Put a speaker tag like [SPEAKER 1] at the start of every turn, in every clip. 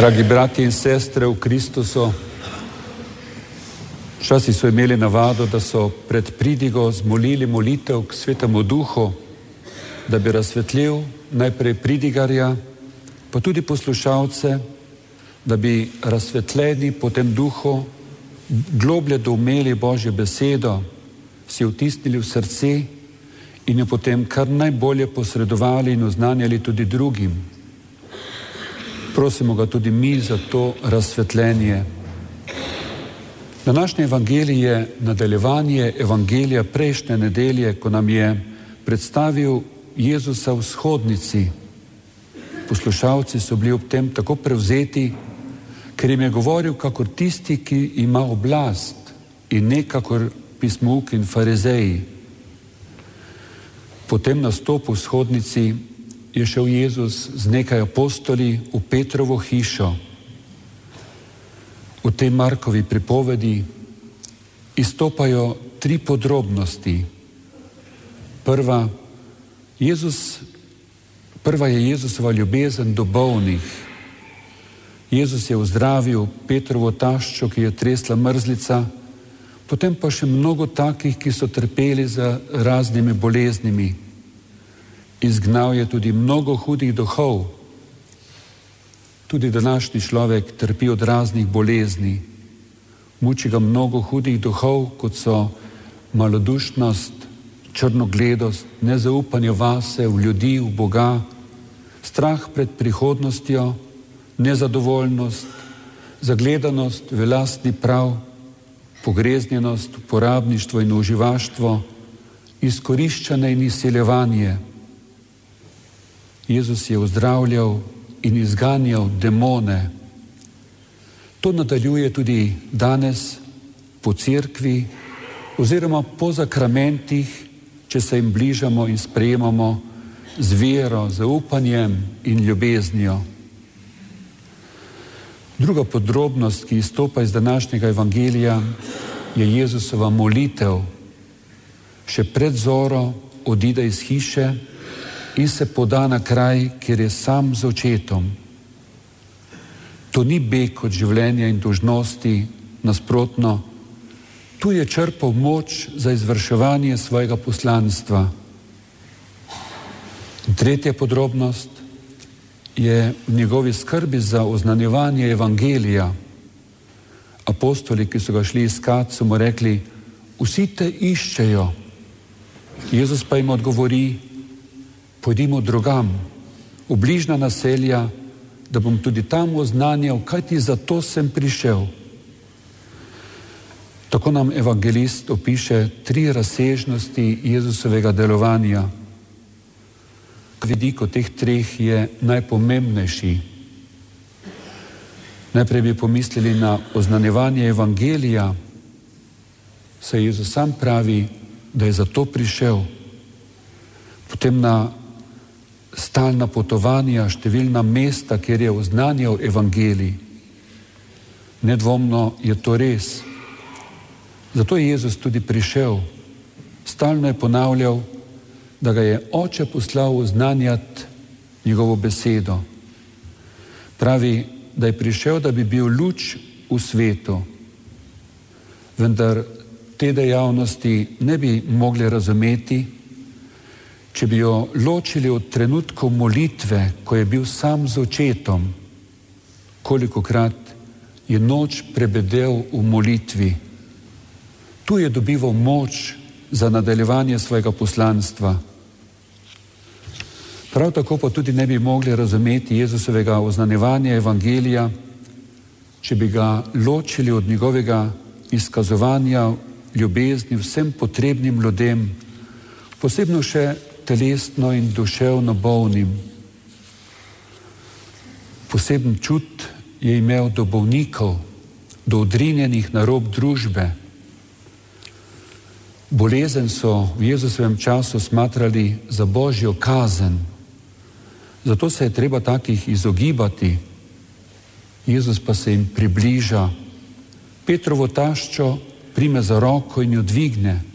[SPEAKER 1] Dragi bratje in sestre v Kristusu, včasih so imeli navado, da so pred pridigo zmolili molitev k svetemu duhu, da bi razsvetlil najprej pridigarja, pa tudi poslušalce, da bi razsvetljeni po tem duhu globlje doumeli Božjo besedo, si vtisnili v srce in jo potem kar najbolje posredovali in oznanjali tudi drugim. Prosimo ga tudi mi za to razsvetljenje. Današnje evangelije je nadaljevanje evangelija prejšnje nedelje, ko nam je predstavil Jezusa v shodnici. Poslušalci so bili ob tem tako prevzeti, ker jim je govoril kakor tisti, ki ima oblast in ne kakor pismuk in farizeji. Po tem nastopu v shodnici je šel Jezus z nekaj apostoli v Petrovo hišo. V tej Markovi pripovedi izstopajo tri podrobnosti. Prva, Jezus, prva je Jezusova ljubezen do bolnih. Jezus je ozdravil Petrovo taščo, ki je tresla mrzlica, potem pa še mnogo takih, ki so trpeli za raznimi boleznimi. Izgnal je tudi mnogo hudih duhov. Tudi današnji človek trpi od raznih bolezni. Muči ga mnogo hudih duhov, kot so malodušnost, črnogledost, nezaupanje vase, v ljudi, v Boga, strah pred prihodnostjo, nezadovoljnost, zagledanost v lastni prav, pogreznjenost, uporabništvo in uživaštvo, izkoriščanje in izseljevanje. Jezus je ozdravljal in izganjal demone. To nadaljuje tudi danes po cerkvi oziroma po zakramentih, če se jim bližamo in sprejemamo z vero, zaupanjem in ljubeznijo. Druga podrobnost, ki izstopa iz današnjega evangelija, je Jezusova molitev. Še pred zoro odide iz hiše in se poda na kraj, kjer je sam z očetom. To ni beg od življenja in dožnosti, nasprotno, tu je črpal moč za izvrševanje svojega poslanstva. In tretja podrobnost je v njegovi skrbi za oznanjevanje evangelija. Apostoli, ki so ga šli iskati, so mu rekli: Vsi te iščejo. Jezus pa jim odgovori: pojdimo drugam, v bližna naselja, da bom tudi tam oznanjal, kaj ti za to sem prišel. Tako nam evangelist opiše tri razsežnosti Jezusovega delovanja. Vidik od teh treh je najpomembnejši. Najprej bi pomislili na oznanjevanje evangelija, saj Jezus sam pravi, da je za to prišel. Potem na stalna potovanja, številna mesta, kjer je oznanjal evangelij. Nedvomno je to res. Zato je Jezus tudi prišel. Stalno je ponavljal, da ga je oče poslal oznanjati njegovo besedo. Pravi, da je prišel, da bi bil luč v svetu. Vendar te dejavnosti ne bi mogli razumeti, Če bi jo ločili od trenutkov molitve, ko je bil sam z očetom, koliko krat je noč prebedel v molitvi, tu je dobival moč za nadaljevanje svojega poslanstva. Prav tako pa tudi ne bi mogli razumeti Jezusovega oznanevanja evangelija, če bi ga ločili od njegovega izkazovanja ljubezni vsem potrebnim ljudem, posebno še telesno in duševno bolnim. Poseben čut je imel do bolnikov, do odrinjenih na rob družbe. Bolezen so v Jezusovem času smatrali za božjo kazen, zato se je treba takih izogibati. Jezus pa se jim približa, Petrovo taščo prime za roko in jo dvigne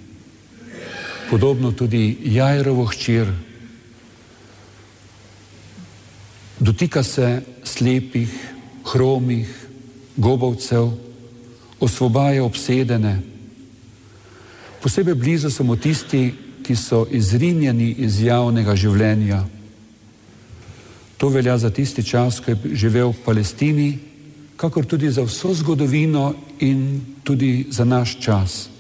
[SPEAKER 1] podobno tudi Jajrovo hčer. Dotika se slepih, hromih, gobovcev, osvobaja obsedene. Posebej blizu so mu tisti, ki so izrinjeni iz javnega življenja. To velja za tisti čas, ko je živel v Palestini, kakor tudi za vso zgodovino in tudi za naš čas.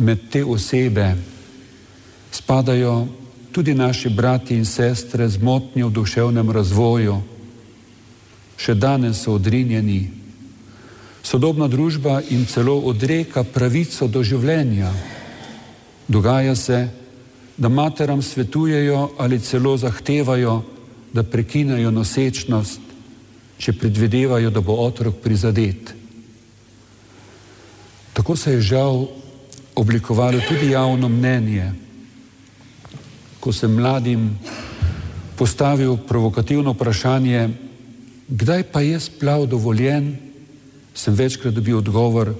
[SPEAKER 1] Med te osebe spadajo tudi naši brati in sestre z motnjo v duševnem razvoju. Še danes so odrinjeni. Sodobna družba jim celo odreka pravico do življenja. Dogaja se, da materam svetujejo ali celo zahtevajo, da prekinejo nosečnost, če predvidevajo, da bo otrok prizadet. Tako se je žal oblikovalo tudi javno mnenje. Ko sem mladim postavil provokativno vprašanje, kdaj pa je splav dovoljen, sem večkrat dobil odgovor,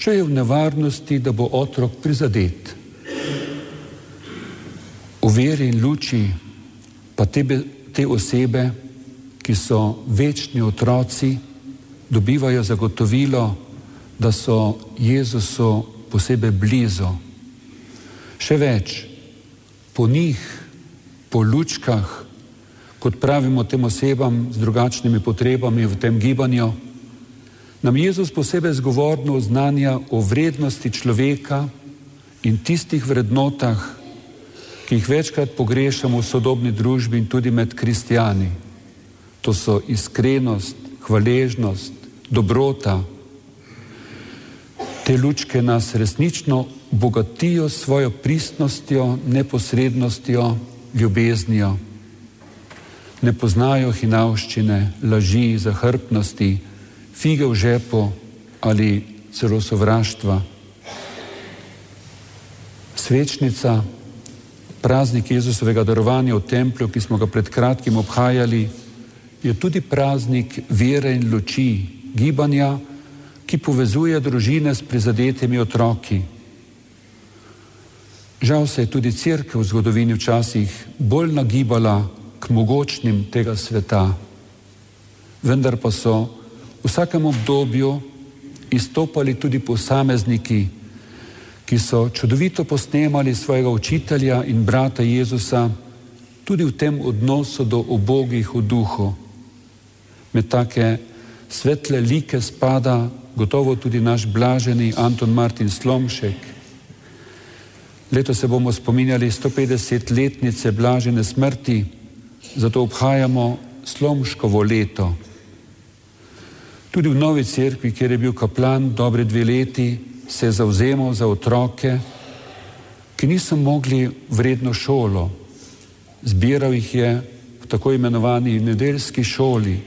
[SPEAKER 1] če je v nevarnosti, da bo otrok prizadet. V veri in luči pa te, te osebe, ki so večni otroci, dobivajo zagotovilo, da so Jezusu posebej blizu. Še več, po njih, po lučkah, kot pravimo tem osebam z drugačnimi potrebami v tem gibanju, nam Jezus posebej zgovorno oznanja o vrednosti človeka in tistih vrednotah, ki jih večkrat pogrešamo v sodobni družbi in tudi med kristijani. To so iskrenost, hvaležnost, dobrota. Te lučke nas resnično bogatijo svojo pristnostjo, neposrednostjo, ljubeznijo. Ne poznajo hinavščine, laži, zahrbtnosti, fige v žepu ali celo sovraštva. Svečnica, praznik Jezusovega darovanja v templju, ki smo ga pred kratkim obhajali, je tudi praznik vere in luči, gibanja, ki povezuje družine s prizadetimi otroki. Žal se je tudi crkva v zgodovini včasih bolj nagibala k mogočnim tega sveta, vendar pa so v vsakem obdobju izstopali tudi posamezniki, ki so čudovito posnemali svojega učitelja in brata Jezusa tudi v tem odnosu do obogih v duhu. Med take svetle like spada gotovo tudi naš blaženi Anton Martin Slomšek. Leto se bomo spominjali 150-letnice blažene smrti, zato obhajamo Slomškovo leto. Tudi v Novi cerkvi, kjer je bil kaplan dobre dve leti, se je zauzemal za otroke, ki niso mogli vredno šolo. Zbiral jih je v tako imenovani nedeljski šoli.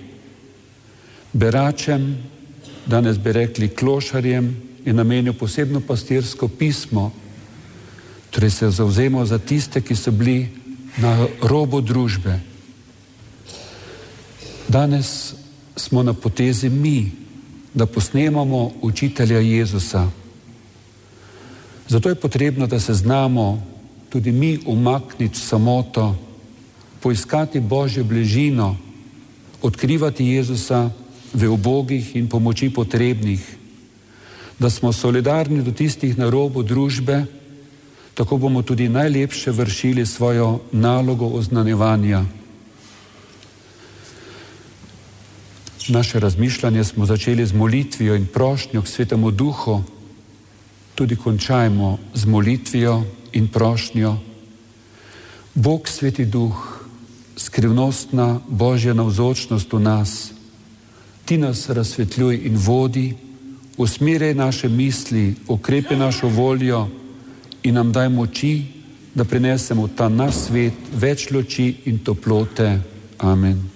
[SPEAKER 1] Beračem, danes bi rekli klošarjem, je namenil posebno pastirsko pismo, torej se je zauzemal za tiste, ki so bili na robu družbe. Danes smo na potezi mi, da posnemamo učitelja Jezusa. Zato je potrebno, da se znamo tudi mi umakniti samoto, poiskati Božjo bližino, odkrivati Jezusa v ubogih in pomoči potrebnih, da smo solidarni do tistih na robu družbe, tako bomo tudi najlepše vršili svojo nalogo oznanjevanja. Naše razmišljanje smo začeli z molitvijo in prošnjo k Svetemu Duhu, tudi končajmo z molitvijo in prošnjo. Bog, Sveti Duh, skrivnostna Božja navzočnost v nas, ti nas razsvetljuj in vodi, usmerjaj naše misli, okrepi našo voljo in nam daj moči, da prinesemo v ta naš svet več luči in toplote. Amen.